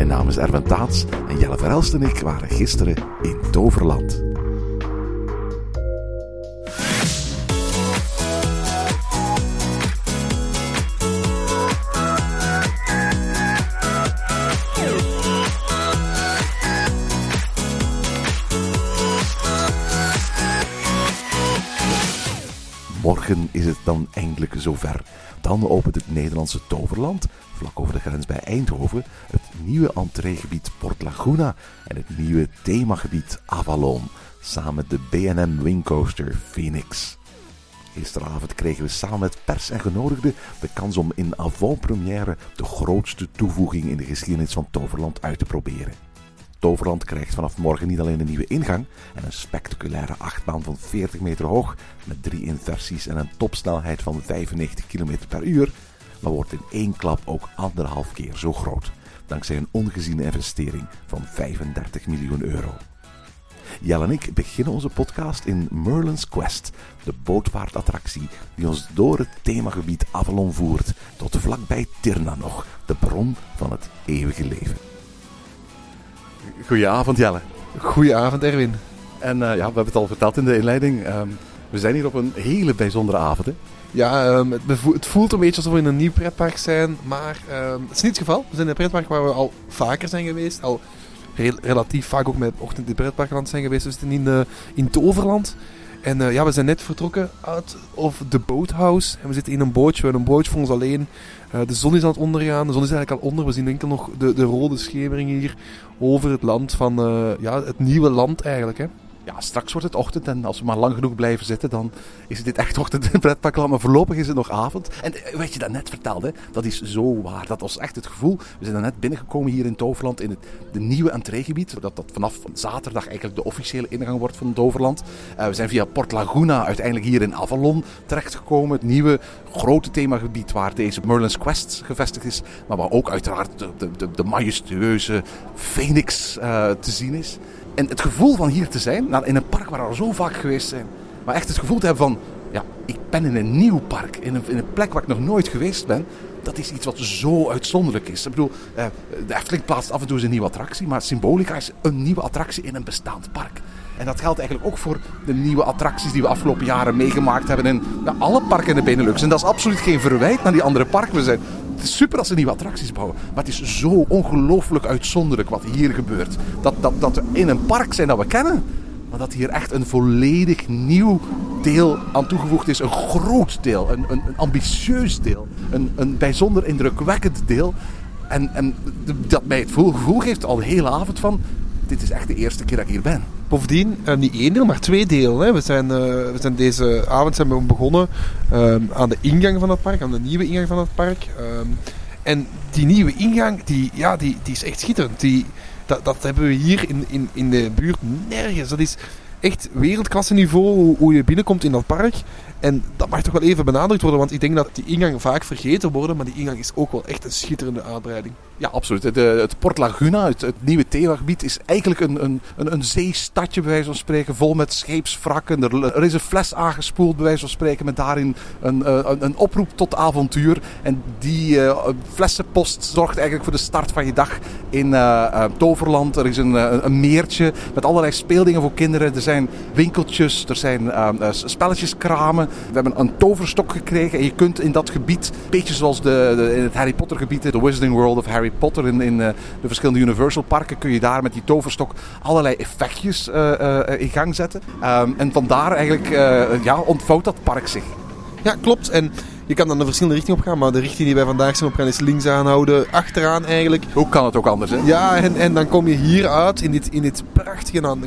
Mijn naam is Erwin Taats en Jelle Verhelst en ik waren gisteren in Toverland. Is het dan eindelijk zover. Dan opent het Nederlandse Toverland, vlak over de grens bij Eindhoven, het nieuwe entreegebied Port Laguna en het nieuwe themagebied Avalon, samen met de B&M Wingcoaster Phoenix. Gisteravond kregen we samen met pers en genodigden de kans om in avant-première de grootste toevoeging in de geschiedenis van Toverland uit te proberen. Toverland krijgt vanaf morgen niet alleen een nieuwe ingang en een spectaculaire achtbaan van 40 meter hoog met drie inversies en een topsnelheid van 95 km per uur, maar wordt in één klap ook anderhalf keer zo groot, dankzij een ongeziene investering van 35 miljoen euro. Jelle en ik beginnen onze podcast in Merlin's Quest, de bootvaartattractie die ons door het themagebied Avalon voert tot vlakbij Tirna nog, de bron van het eeuwige leven. Goedenavond Jelle. Goedenavond Erwin. En eh, ja, we hebben het al verteld in de inleiding. ehm, we zijn hier op een hele bijzondere avond. Hè? Ja, ehm, het, het voelt een beetje alsof we in een nieuw pretpark zijn, maar ehm, het is niet het geval. We zijn in een pretpark waar we al vaker zijn geweest, al re- relatief vaak ook met ochtend in pretparkland zijn geweest. We zitten in, eh, in Toverland. En eh, ja, we zijn net vertrokken uit of de boathouse. En we zitten in een bootje, hebben een bootje voor ons alleen. Eh, de zon is aan het ondergaan, de zon is eigenlijk al onder. We zien enkel nog de, de rode schemering hier over het land van, eh, ja, het nieuwe land eigenlijk. Hè. Ja, straks wordt het ochtend en als we maar lang genoeg blijven zitten, dan is dit echt ochtend in het pretparkland. Maar voorlopig is het nog avond. En eh, wat je dat net vertelde, dat is zo waar. Dat was echt het gevoel. We zijn net binnengekomen hier in Toverland in het de nieuwe entreegebied. Dat dat vanaf zaterdag eigenlijk de officiële ingang wordt van Toverland. Eh, we zijn via Port Laguna uiteindelijk hier in Avalon terechtgekomen. Het nieuwe grote themagebied waar deze Merlin's Quest gevestigd is. Maar waar ook uiteraard de, de, de, de majestueuze Phoenix eh, te zien is. En het gevoel van hier te zijn, nou, in een park waar we al zo vaak geweest zijn, maar echt het gevoel te hebben van, ja, ik ben in een nieuw park, in een, in een plek waar ik nog nooit geweest ben, dat is iets wat zo uitzonderlijk is. Ik bedoel, eh, de Efteling plaatst af en toe eens een nieuwe attractie, maar Symbolica is een nieuwe attractie in een bestaand park. En dat geldt eigenlijk ook voor de nieuwe attracties die we afgelopen jaren meegemaakt hebben in ja, alle parken in de Benelux. En dat is absoluut geen verwijt naar die andere parken. We zijn, het is super als ze nieuwe attracties bouwen, maar het is zo ongelooflijk uitzonderlijk wat hier gebeurt. Dat, dat, dat we in een park zijn dat we kennen, maar dat hier echt een volledig nieuw deel aan toegevoegd is. Een groot deel, een, een, ambitieus deel, een, een bijzonder indrukwekkend deel. En, en dat mij het gevoel geeft al de hele avond van, dit is echt de eerste keer dat ik hier ben. Bovendien, eh, niet één deel, maar twee delen. Hè. We, zijn, eh, we zijn deze avond zijn we begonnen ehm, aan de ingang van het park, aan de nieuwe ingang van het park. Ehm, en die nieuwe ingang, die, ja, die, die is echt schitterend. Die, dat, dat hebben we hier in, in, in de buurt nergens. Dat is echt wereldklasse niveau hoe je binnenkomt in dat park. En dat mag toch wel even benadrukt worden, want ik denk dat die ingang vaak vergeten wordt, maar die ingang is ook wel echt een schitterende uitbreiding. Ja, absoluut. Het, eh, het Port Laguna, het, nieuwe themagebied, is eigenlijk een, een, een, een zeestadje, bij wijze van spreken, vol met scheepswrakken. Er, is een fles aangespoeld, bij wijze van spreken, met daarin een, eh, een, een oproep tot avontuur. En die eh, flessenpost zorgt eigenlijk voor de start van je dag in eh, Toverland. Er is een, een meertje met allerlei speeldingen voor kinderen. Er zijn winkeltjes, er zijn spelletjeskramen. We hebben een toverstok gekregen en je kunt in dat gebied, een beetje zoals de, in het Harry Potter gebied, de Wizarding World of Harry Potter in, in eh, de verschillende Universal parken, kun je daar met die toverstok allerlei effectjes eh, eh, in gang zetten. Ehm, en vandaar eigenlijk eh, ja, ontvouwt dat park zich. Ja, klopt. En je kan dan een verschillende richting op gaan, maar de richting die wij vandaag zijn op gaan is links aanhouden, achteraan eigenlijk. Hoe kan het ook anders, hè? Ja, en, en dan kom je hier uit in dit, in dit prachtige, nou,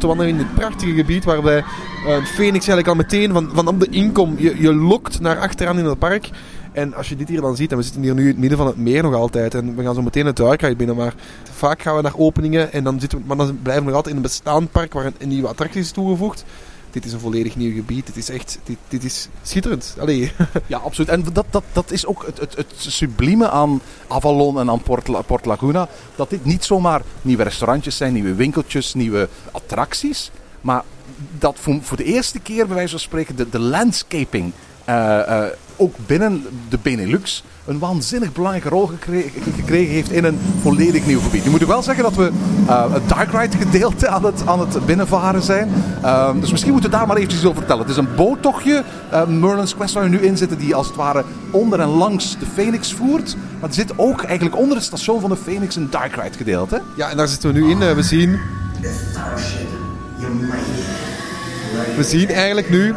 wandelen in dit prachtige gebied waarbij eh Phoenix eigenlijk al meteen van, van op de inkom, je, je lokt naar achteraan in het park. En als je dit hier dan ziet, en we zitten hier nu in het midden van het meer nog altijd. En we gaan zo meteen het Darkride binnen. Maar vaak gaan we naar openingen. En dan zitten we, maar dan blijven we nog altijd in een bestaand park waar een, een nieuwe attractie is toegevoegd. Dit is een volledig nieuw gebied. Dit is echt, dit, dit is schitterend. Allee. Ja, absoluut. En dat, dat, dat is ook het, het, het aan Avalon en aan Port Laguna. Dat dit niet zomaar nieuwe restaurantjes zijn, nieuwe winkeltjes, nieuwe attracties. Maar dat voor, voor de eerste keer, bij wijze van spreken, de, de landscaping eh, eh, ook binnen de Benelux een waanzinnig belangrijke rol gekre- gekregen heeft in een volledig nieuw gebied. Nu moet ik wel zeggen dat we eh, het Dark Ride gedeelte aan het, aan het binnenvaren zijn. Ehm, dus misschien moeten we daar maar eventjes over vertellen. Het is een boottochtje, eh, Merlin's Quest, waar we nu in zitten, die als het ware onder en langs de Phoenix voert. Maar er zit ook eigenlijk onder het station van de Phoenix een Dark Ride gedeelte. Ja, en daar zitten we nu in. Eh, We zien, we zien eigenlijk nu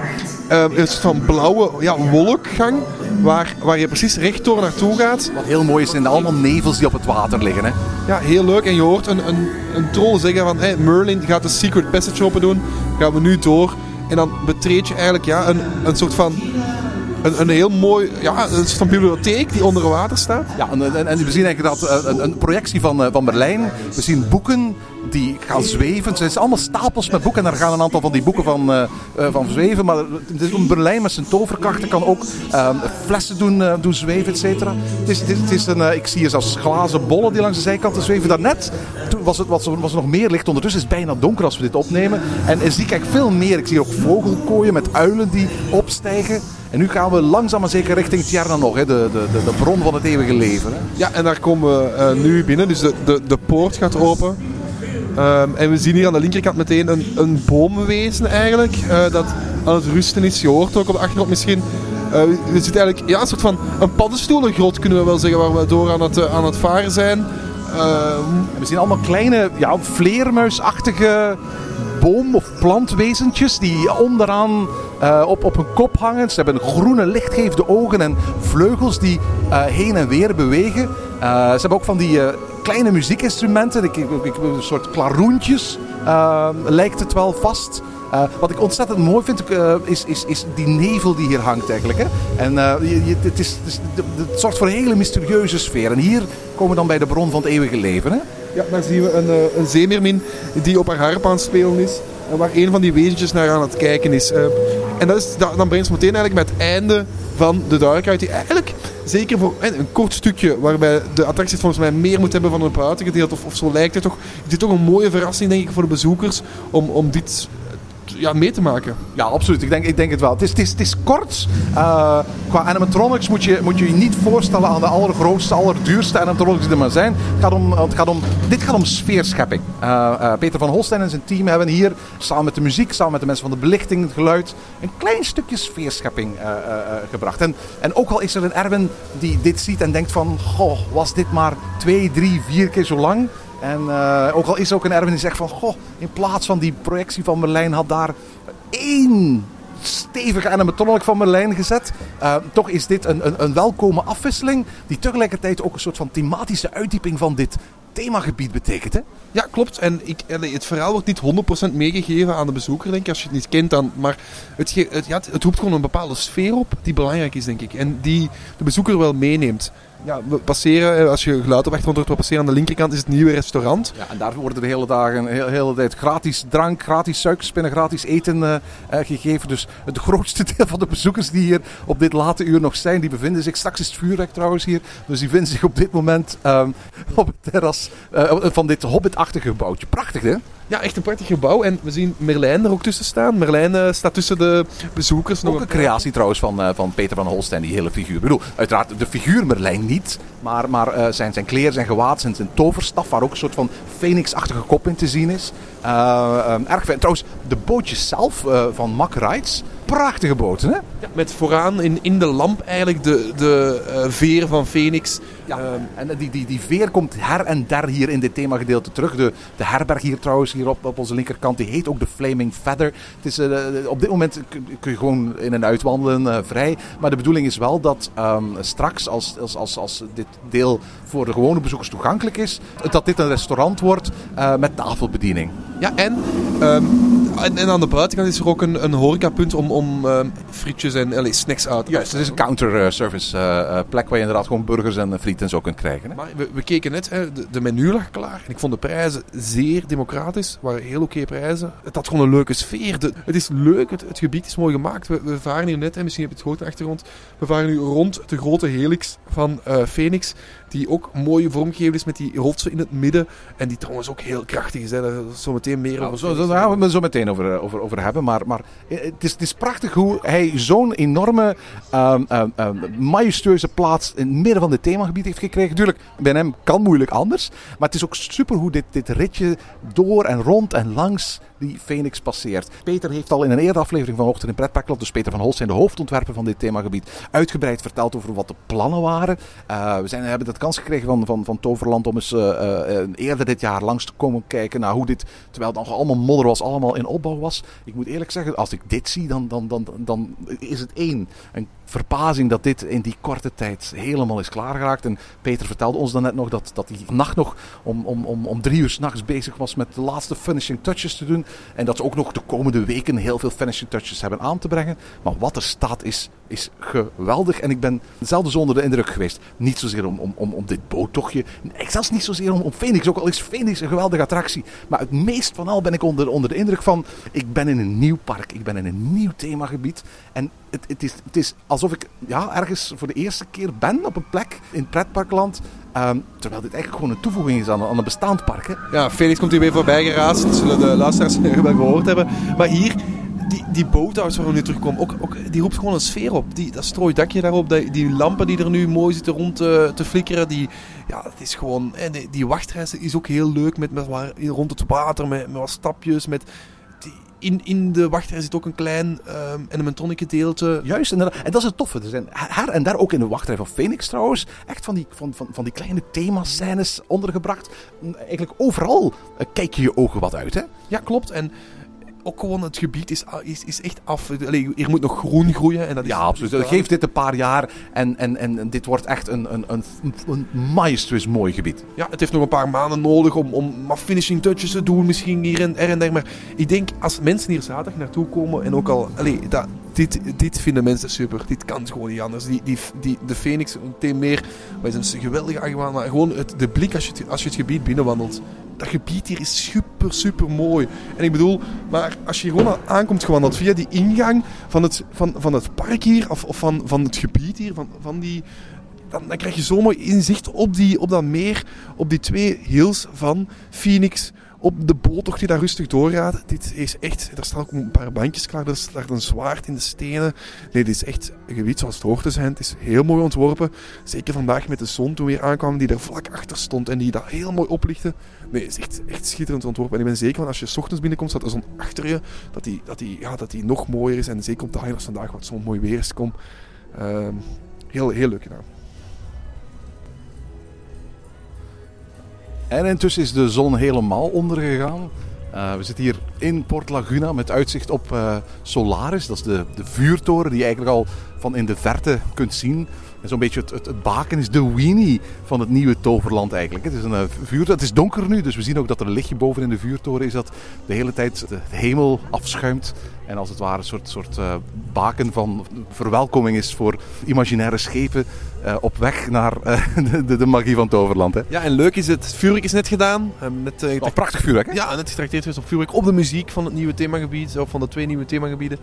een soort van blauwe ja, wolkgang. Waar, waar je precies rechtdoor naartoe gaat. Wat heel mooi is, zijn allemaal nevels die op het water liggen. Hè? Ja, heel leuk. En je hoort een, een, een troll zeggen van... Hey, Merlin gaat de secret passage open doen. Gaan we nu door. En dan betreed je eigenlijk ja, een, een soort van... Een, een heel mooi... Ja, een soort van bibliotheek die onder water staat. Ja, en, en, we zien eigenlijk dat eh, een, een projectie van, eh, van Berlijn. We zien boeken die gaan zweven. Het zijn allemaal stapels met boeken. En daar gaan een aantal van die boeken van, eh, van zweven. Maar het is een Berlijn met zijn toverkrachten kan ook eh, flessen doen, doen zweven, et cetera. Het is, het is, het is een, ik zie hier zelfs glazen bollen die langs de zijkanten zweven. Daarnet toen was, het, was, was er nog meer licht. Ondertussen is het bijna donker als we dit opnemen. En, zie ik eigenlijk veel meer. Ik zie ook vogelkooien met uilen die opstijgen. En nu gaan we langzaam maar zeker richting Tjerna nog, hè, de, de, de, de bron van het eeuwige leven. Hè. Ja, en daar komen we eh, nu binnen. Dus de, de, de poort gaat open. Ehm, en we zien hier aan de linkerkant meteen een, een boomwezen eigenlijk. eh, dat aan het rusten is. Je hoort ook op de achtergrond misschien. eh er zit eigenlijk ja, een soort van een paddenstoelengrot kunnen we wel zeggen. Waar we door aan het, aan het varen zijn. Ehm, we zien allemaal kleine, ja, vleermuisachtige boom- of plantwezentjes die onderaan eh, op, op hun kop hangen. Ze hebben groene lichtgevende ogen en vleugels die eh, heen en weer bewegen. Eh, ze hebben ook van die kleine muziekinstrumenten, ik, ik, een soort klaroentjes lijkt het wel vast. Wat ik ontzettend mooi vind, is, is, is die nevel die hier hangt eigenlijk. Hè? En eh, je, het, is, het, is- zorgt voor een hele mysterieuze sfeer. En hier komen we dan bij de bron van het eeuwige leven. Hè? Ja, daar zien we een, eh, een die op haar harp aan het spelen is. En waar een van die wezentjes naar aan het kijken is. Eh, en dat is, da- dan brengt ze meteen eigenlijk bij het einde van de Ride. Die eigenlijk, zeker voor een kort stukje, waarbij de attractie volgens mij meer moet hebben van een buitengedeelte. Of, of zo lijkt het toch. Is dit toch een mooie verrassing, denk ik, voor de bezoekers. Om, om dit ja, mee te maken. Ja, absoluut. Ik denk, ik denk het wel. Het is, het is, het is kort. Eh, qua animatronics moet je, moet je niet voorstellen aan de allergrootste, allerduurste animatronics die er maar zijn. Het gaat om, het gaat om, dit gaat om sfeerschepping. Eh, eh, Peter van Holstein en zijn team hebben hier, samen met de muziek, samen met de mensen van de belichting, het geluid, een klein stukje sfeerschepping gebracht. En, en ook al is er een Erwin die dit ziet en denkt van, goh, was dit maar twee, drie, vier keer zo lang? En eh, ook al is er ook een Erwin die zegt van, goh, in plaats van die projectie van Berlijn had daar één stevige animatronic van Merlijn gezet. Uh, toch is dit een, een, een welkome afwisseling die tegelijkertijd ook een soort van thematische uitdieping van dit themagebied betekent. Hè? Ja, klopt. En ik, het verhaal wordt niet 100% meegegeven aan de bezoeker, denk ik. Als je het niet kent dan. Maar het, het, ja, het roept gewoon een bepaalde sfeer op die belangrijk is, denk ik. En die de bezoeker wel meeneemt. Ja, we passeren, eh, als je geluid op achtergrond hoort, we passeren aan de linkerkant is het nieuwe restaurant. Ja, en daar worden de hele dagen, de hele, tijd gratis drank, gratis suikerspinnen, gratis eten uh, uh, gegeven. Dus het grootste deel van de bezoekers die hier op dit late uur nog zijn, die bevinden zich, straks is het vuurwerk trouwens hier, dus die vinden zich op dit moment um, op het terras van dit hobbitachtige gebouwtje. Prachtig hè? Ja, echt een prachtig gebouw. En we zien Merlijn er ook tussen staan. Merlijn uh, staat tussen de bezoekers. Ook een creatie trouwens van, uh, van Peter van Holstein, die hele figuur. Ik bedoel, uiteraard de figuur Merlijn niet, maar, maar uh, zijn, zijn kleren, zijn gewaad, zijn, zijn toverstaf, waar ook een soort van phoenixachtige kop in te zien is. Um, erg fijn. Trouwens, de bootjes zelf van Mack Rides, prachtige boten hè? Ja, met vooraan in, in de lamp eigenlijk de, de veer van Phoenix. Ja, um, en die, die, die veer komt her en der hier in dit themagedeelte terug. De, de herberg hier trouwens, hier op, op onze linkerkant, die heet ook de Flaming Feather. Het is, uh, op dit moment kun je gewoon in en uit wandelen, uh, vrij. Maar de bedoeling is wel dat um, straks, als, als, als, als dit deel voor de gewone bezoekers toegankelijk is, dat dit een restaurant wordt uh, met tafelbediening. Ja, en um, En, en aan de buitenkant is er ook een, een horecapunt om, om ehm, frietjes en allee, snacks uit te Juist, het is een counter-service eh, eh, plek waar je inderdaad gewoon burgers en eh, friet en zo kunt krijgen. Hè? Maar we, keken net, hè, de, menu lag klaar. En ik vond de prijzen zeer democratisch. waren heel oké prijzen. Het had gewoon een leuke sfeer. Het is leuk, het, gebied is mooi gemaakt. We, varen hier net, hè, misschien heb je het de achtergrond. We varen nu rond de grote helix van eh, Phoenix. Die ook mooi vormgegeven is met die rotsen in het midden. En die trouwens ook heel krachtig is. Hè. Daar zo meteen meer Ja, over. zo, zo, daar gaan we het zo meteen over, eh, over, over hebben. Maar, maar eh, het, is, het is prachtig hoe hij zo'n enorme, ehm, majestueuze plaats in het midden van het themagebied heeft gekregen. Tuurlijk, bij hem kan moeilijk anders. Maar het is ook super hoe dit, dit ritje door en rond en langs die Phoenix passeert. Peter heeft al in een eerdere aflevering van Ochtend in Pretparkland, dus Peter van Holstein, de hoofdontwerper van dit themagebied, uitgebreid verteld over wat de plannen waren. Eh, we zijn, hebben de kans gekregen van, van, van Toverland om eens eh, eh, eerder dit jaar langs te komen kijken naar hoe dit, terwijl het nog allemaal modder was, allemaal in opbouw was. Ik moet eerlijk zeggen, als ik dit zie, dan, dan, dan, dan is het één, verbazing dat dit in die korte tijd helemaal is klaargeraakt. En Peter vertelde ons dan net nog dat, dat hij nacht nog om, om, om, om drie uur s'nachts bezig was met de laatste finishing touches te doen. En dat ze ook nog de komende weken heel veel finishing touches hebben aan te brengen. Maar wat er staat is, is geweldig. En ik ben zelden zonder de indruk geweest. Niet zozeer om, om, om, om dit boottochtje. Nee, zelfs niet zozeer om, om Phoenix. Ook al is Phoenix een geweldige attractie. Maar het meest van al ben ik onder, onder de indruk van... Ik ben in een nieuw park. Ik ben in een nieuw themagebied. En het, het, is, het is alsof ik ja, ergens voor de eerste keer ben op een plek in pretparkland. Ehm, terwijl dit eigenlijk gewoon een toevoeging is aan, aan een bestaand park. Hè. Ja, Felix komt hier weer voorbij geraast. Dat zullen de luisteraars wel gehoord hebben. Maar hier, die, die boothouse waar we nu terugkomen, ook, ook, die roept gewoon een sfeer op. Die, dat strooidakje daarop, die, die lampen die er nu mooi zitten rond te, te flikkeren. Die, ja, het is gewoon... En die, die wachtreis is ook heel leuk met, met, rond het water, met, met wat stapjes, met... Die, in, in de wachtrij zit ook een klein um, animatronic gedeelte. Juist, inderdaad. En dat is het toffe. Er zijn her en daar ook in de wachtrij van Phoenix trouwens. Echt van die, van, van, van die kleine themascènes ondergebracht. Eigenlijk overal uh, kijk je je ogen wat uit, hè? Ja, klopt. En ook gewoon het gebied is, is, is echt af. Allee, hier moet nog groen groeien. En dat is, ja, absoluut. Dus Geef dit een paar jaar en, en, en dit wordt echt een, een, een, een majestueus mooi gebied. Ja, het heeft nog een paar maanden nodig om, om maar finishing touches te doen. Misschien hier en, er en der. Maar ik denk, als mensen hier zaterdag naartoe komen en ook al... Allee, dat, dit, dit vinden mensen super. Dit kan gewoon niet anders. Die, die, die, de Phoenix, meteen meer, wij zijn een geweldige. Maar gewoon het, de blik als je, het, als je het gebied binnenwandelt. Dat gebied hier is super, super mooi. En ik bedoel, maar als je gewoon aankomt gewandeld via die ingang van het, van, van het park hier, of, of van, van het gebied hier, van, van die... Dan, dan krijg je zo mooi inzicht op, die, op dat meer, op die twee hills van Phoenix, op de boottocht die daar rustig doorgaat. Dit is echt, er staan ook een paar bandjes klaar, er staat een zwaard in de stenen. Nee, dit is echt een gebied zoals het hoort te zijn. Het is heel mooi ontworpen. Zeker vandaag met de zon toen we weer aankwamen, die er vlak achter stond en die dat heel mooi oplichtte. Nee, het is echt, echt schitterend ontworpen. En ik ben zeker van als je s ochtends binnenkomt, staat er zon achter je, dat die, dat die, ja, dat die nog mooier is. En zeker op dagen als vandaag, wat zo'n mooi weer is, kom. Uh, heel, heel leuk gedaan. En intussen is de zon helemaal ondergegaan. Uh, we zitten hier in Port Laguna met uitzicht op uh, Solaris. Dat is de, de vuurtoren die je eigenlijk al van in de verte kunt zien. En zo'n beetje het, het, baken is de weenie van het nieuwe toverland eigenlijk. Het is een uh. Het is donker nu, dus we zien ook dat er een lichtje boven in de vuurtoren is. Dat de hele tijd de hemel afschuimt. En als het ware een soort, soort baken van verwelkoming is voor imaginaire schepen uh, op weg naar uh, de, de, magie van Toverland. Hè? Ja, en leuk is het, vuurwerk is net gedaan. Net, oh, prachtig vuurwerk, hè? Ja, net getrakteerd is op vuurwerk op de muziek van het nieuwe themagebied, of van de twee nieuwe themagebieden.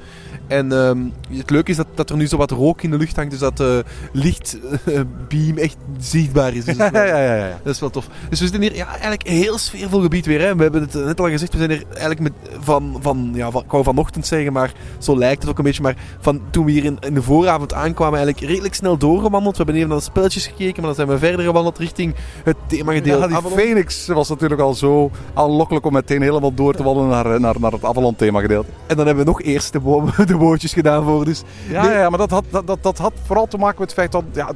En um, het leuke is dat, dat er nu zo wat rook in de lucht hangt, dus dat de lichtbeam echt zichtbaar is. Dus ja, ja, ja, ja, Dat is wel tof. Dus we zitten hier ja, eigenlijk een heel sfeervol gebied weer. Hè. We hebben het net al gezegd, we zijn hier eigenlijk met, van, van, ja, van, ik wou vanochtend zeggen, maar zo lijkt het ook een beetje. Maar van toen we hier in, in de vooravond aankwamen, eigenlijk redelijk snel doorgewandeld. We hebben even naar de spelletjes gekeken, maar dan zijn we verder gewandeld richting het themagedeelte. Ja, die Avalon. Phoenix was natuurlijk al zo aanlokkelijk om meteen helemaal door te wandelen naar, naar, naar het Avalon themagedeelte. En dan hebben we nog eerst de, bo de bootjes gedaan voor. Dus ja, nee. ja, maar dat had, dat, dat, dat had vooral te maken met het feit dat ja,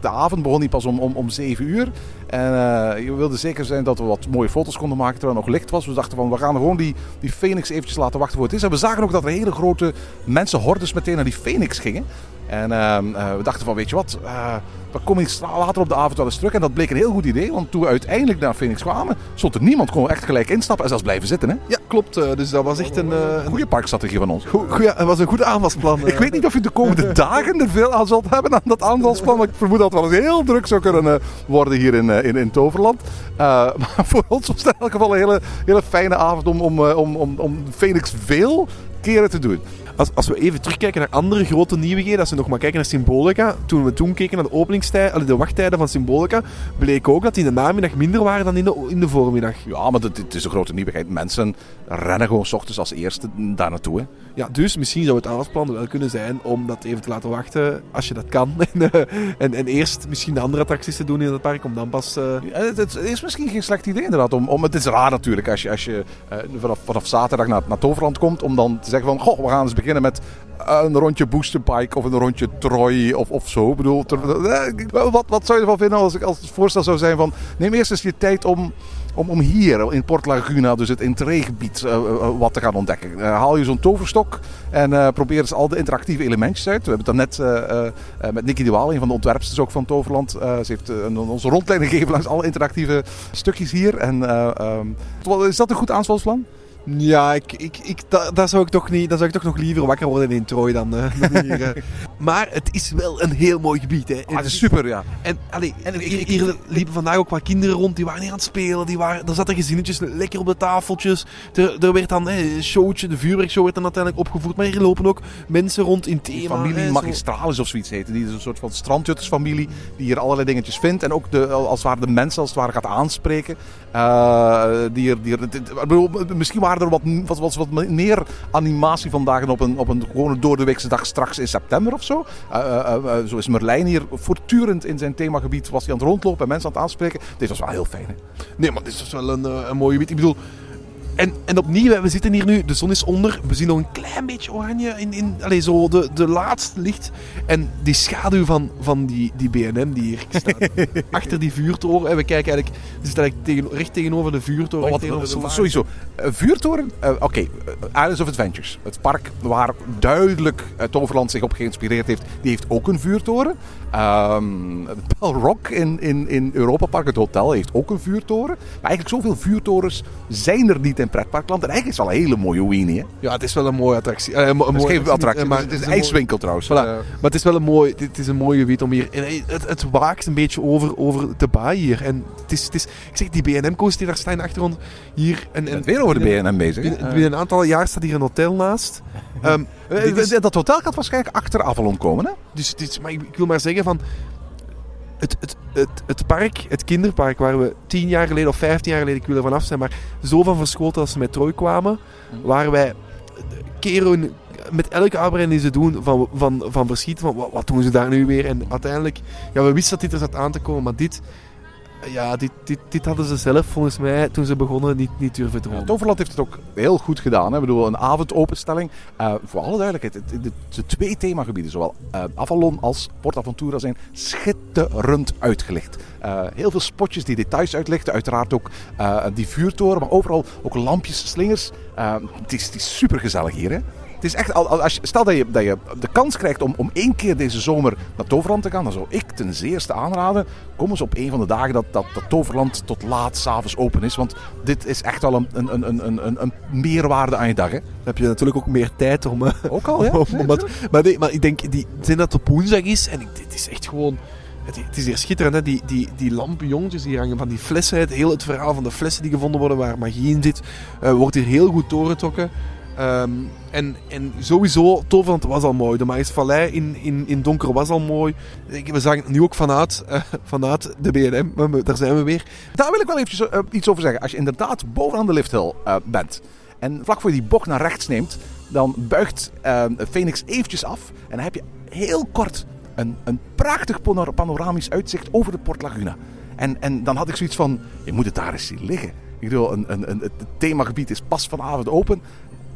de avond begon niet pas om, om, om 7 uur. En uh, je wilde zeker zijn dat we wat mooie foto's konden maken terwijl het nog licht was. We dachten van we gaan gewoon die, die Phoenix eventjes laten wachten voor het is. En we zagen ook dat er hele grote mensenhordes meteen naar die Phoenix gingen. En ehm, eh, we dachten van, weet je wat, eh, we komen later op de avond wel eens terug. En dat bleek een heel goed idee, want toen we uiteindelijk naar Phoenix kwamen, stond er niemand. We echt gelijk instappen en zelfs blijven zitten. Hè? Ja, klopt. eh, dus dat was echt een, Goede parkstrategie van ons. goe- goeie- het was een goed aanvalsplan. Ik weet niet of je de komende dagen er veel aan zult hebben aan dat aanvalsplan. Maar ik vermoed dat het wel eens heel druk zou kunnen worden hier in, in, in Toverland. Maar voor ons was het in elk geval een hele, hele fijne avond om, om, om, om, om Phoenix veel keren te doen. Als, als we even terugkijken naar andere grote nieuwigheden, als we nog maar kijken naar Symbolica, toen we toen keken naar de openingstijden, de wachttijden van Symbolica, bleek ook dat die in de namiddag minder waren dan in de, in de voormiddag. Ja, maar het, het is een grote nieuwigheid. Mensen rennen gewoon s ochtends als eerste daar naartoe. Hè. Ja, dus misschien zou het aanvalsplan wel kunnen zijn om dat even te laten wachten, als je dat kan. En, eh, en, en eerst misschien de andere attracties te doen in het park, om dan pas... eh, Ja, Het, het is misschien geen slecht idee inderdaad. Om, om, het is raar natuurlijk als je, als je eh, vanaf, vanaf zaterdag naar, naar Toverland komt. Om dan te zeggen van, goh, we gaan eens beginnen met een rondje Boosterbike of een rondje Troy of, of zo. Ik bedoel, eh, wat, wat zou je ervan vinden als, ik- als het voorstel zou zijn van... Neem eerst eens je tijd om, om, om hier in Port Laguna, dus het entreegebied, eh, eh, wat te gaan ontdekken. Haal je zo'n toverstok en probeer eens al de interactieve elementjes uit. We hebben het dan net met Nikki de Waal, een van de ontwerpsters ook van Toverland. ze heeft onze rondleiding gegeven langs alle interactieve stukjes hier. En, eh, ehm, is dat een goed aanvalsplan? Ja, ik, ik, ik, da- daar, zou ik toch niet, daar zou ik toch nog liever wakker worden in Troy dan, eh, dan hier. eh. maar het is wel een heel mooi gebied. Hè. Ah, dat is super, ja. En, allee, en hier, hier liepen vandaag ook wat kinderen rond, die waren hier aan het spelen. Die waren, er zaten gezinnetjes lekker op de tafeltjes. Er, er werd dan een showtje, de vuurwerkshow werd dan uiteindelijk opgevoerd. Maar hier lopen ook mensen rond in thema. familie hè. Magistralis of zoiets heette. Die is een soort van strandjuttersfamilie die hier allerlei dingetjes vindt. En ook de, als het ware de mensen als het ware gaat aanspreken. Eh, die die bedoel, misschien waren er wat, wat, wat, wat meer animatie vandaag op een, op een gewone doordeweekse dag straks in september of zo. Eh, eh, zo is Merlijn hier voortdurend in zijn themagebied. Was hij aan het rondlopen en mensen aan het aanspreken. Dit was wel heel fijn. Hè? Nee, maar dit is wel een, een mooi gebied. Ik bedoel... En, en opnieuw, we zitten hier nu, de zon is onder. We zien nog een klein beetje oranje in, in allez, zo de, de laatste licht. En die schaduw van, van die, die BNM die hier staat. achter die vuurtoren. En we kijken eigenlijk, we zitten eigenlijk tegen, recht tegenover de vuurtoren. Oh, wat, tegenover de sowieso. Een vuurtoren. eh, Oké, eh, Islands of Adventures. Het park waar duidelijk uh, Toverland zich op geïnspireerd heeft. Die heeft ook een vuurtoren. Bell Rock in, in, in Europa Park, het hotel, heeft ook een vuurtoren. Maar eigenlijk zoveel vuurtorens zijn er niet in pretparkland. En eigenlijk is het wel een hele mooie weenie. Hè? Ja, het is wel een mooie attractie. Eh, een mo- een Het is mooie geen attractie, maar het is een ijswinkel trouwens. Voilà. Maar het is wel een mooi, dit is een mooi gebied om hier. En het, het waakt een beetje over, over de baai hier. En het is, het is, ik zeg, die BM-coasters die daar staan in de achtergrond. Hier. En, weer over de BNM bezig. Binnen, binnen een aantal jaar staat hier een hotel naast. Is- Dat hotel gaat waarschijnlijk achter Avalon komen. Hè? dus, dit is- maar ik, ik wil maar zeggen van... Het, het, het, het park, het kinderpark, waar we tien jaar geleden of vijftien jaar geleden, ik wil er vanaf zijn, maar zo van verschoten als ze met Troy kwamen, waar wij keren met elke uitbreiding die ze doen van, van, van verschieten van wat, wat doen ze daar nu weer. En uiteindelijk, ja, we wisten dat dit er zat aan te komen, maar dit, ja, dit, dit, dit hadden ze zelf volgens mij toen ze begonnen niet, niet durven dromen. Toverland heeft het ook heel goed gedaan. Hè? Ik bedoel, een avondopenstelling. Eh, voor alle duidelijkheid, het, het- de twee themagebieden, zowel eh, Avalon als Port Aventura, zijn schitterend uitgelicht. Eh, heel veel spotjes die details uitlichten. Uiteraard ook die vuurtoren, maar overal ook lampjes, slingers. Het, is, het is super gezellig hier. Hè? Het is echt, al- al- als je, stel dat je, dat je de kans krijgt om, om één keer deze zomer naar Toverland te gaan, dan zou ik ten zeerste aanraden. Kom eens op een van de dagen dat, dat, dat Toverland tot laat s'avonds open is. Want dit is echt wel een, een, een, een, een, een meerwaarde aan je dag. Hè? Dan heb je natuurlijk ook meer tijd om... eh, Ook al, ja? om- om wat- maar, nee, maar ik denk, die, zijn dat het op woensdag is, en ik, dit is echt gewoon... Het, is hier schitterend, hè? Die, die, die die hangen van die flessen. Het hele het verhaal van de flessen die gevonden worden waar magie in zit, eh, wordt hier heel goed doorgetrokken. Ehm, en, en sowieso, Toverland was al mooi. De Maïs Vallei in, in, in donker was al mooi. We zagen het nu ook vanuit, eh, vanuit de BNM. Daar zijn we weer. Daar wil ik wel eventjes eh, iets over zeggen. Als je inderdaad bovenaan de lifthill eh, bent en vlak voor je die bocht naar rechts neemt, dan buigt Phoenix eventjes af en dan heb je heel kort een, een prachtig pano- panoramisch uitzicht over de Port Laguna. En, en dan had ik zoiets van, je moet het daar eens zien liggen. Ik bedoel, een, een, een, het themagebied is pas vanavond open.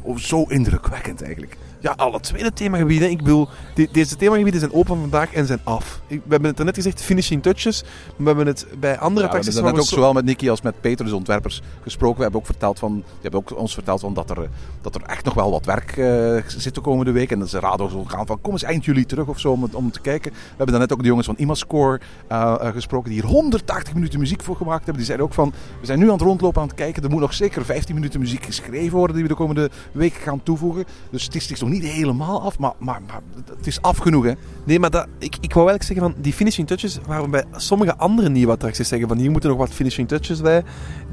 Oh, zo indrukwekkend eigenlijk. Ja, alle tweede themagebieden. Ik bedoel, de- deze themagebieden zijn open vandaag en zijn af. Ik, we hebben het net gezegd, finishing touches. We hebben het bij andere Ja, we hebben ook zo- zowel met Nicky als met Peter, de ontwerpers, gesproken. We hebben ook, verteld van, die hebben ook ons verteld van dat, er, eh, dat er echt nog wel wat werk eh, zit de komende week. En dat ze raden zo gaan van kom eens eind juli terug of zo om, om te kijken. We hebben daarnet ook de jongens van Imascore eh, gesproken die hier 180 minuten muziek voor gemaakt hebben. Die zeiden ook van we zijn nu aan het rondlopen aan het kijken. Er moet nog zeker 15 minuten muziek geschreven worden die we de komende weken gaan toevoegen. Dus het is, het is nog niet helemaal af, maar, maar, maar het is af genoeg hè. Nee, maar dat, ik, ik wou eigenlijk zeggen van die finishing touches, waar we bij sommige andere nieuwe attracties zeggen van hier moeten nog wat finishing touches bij,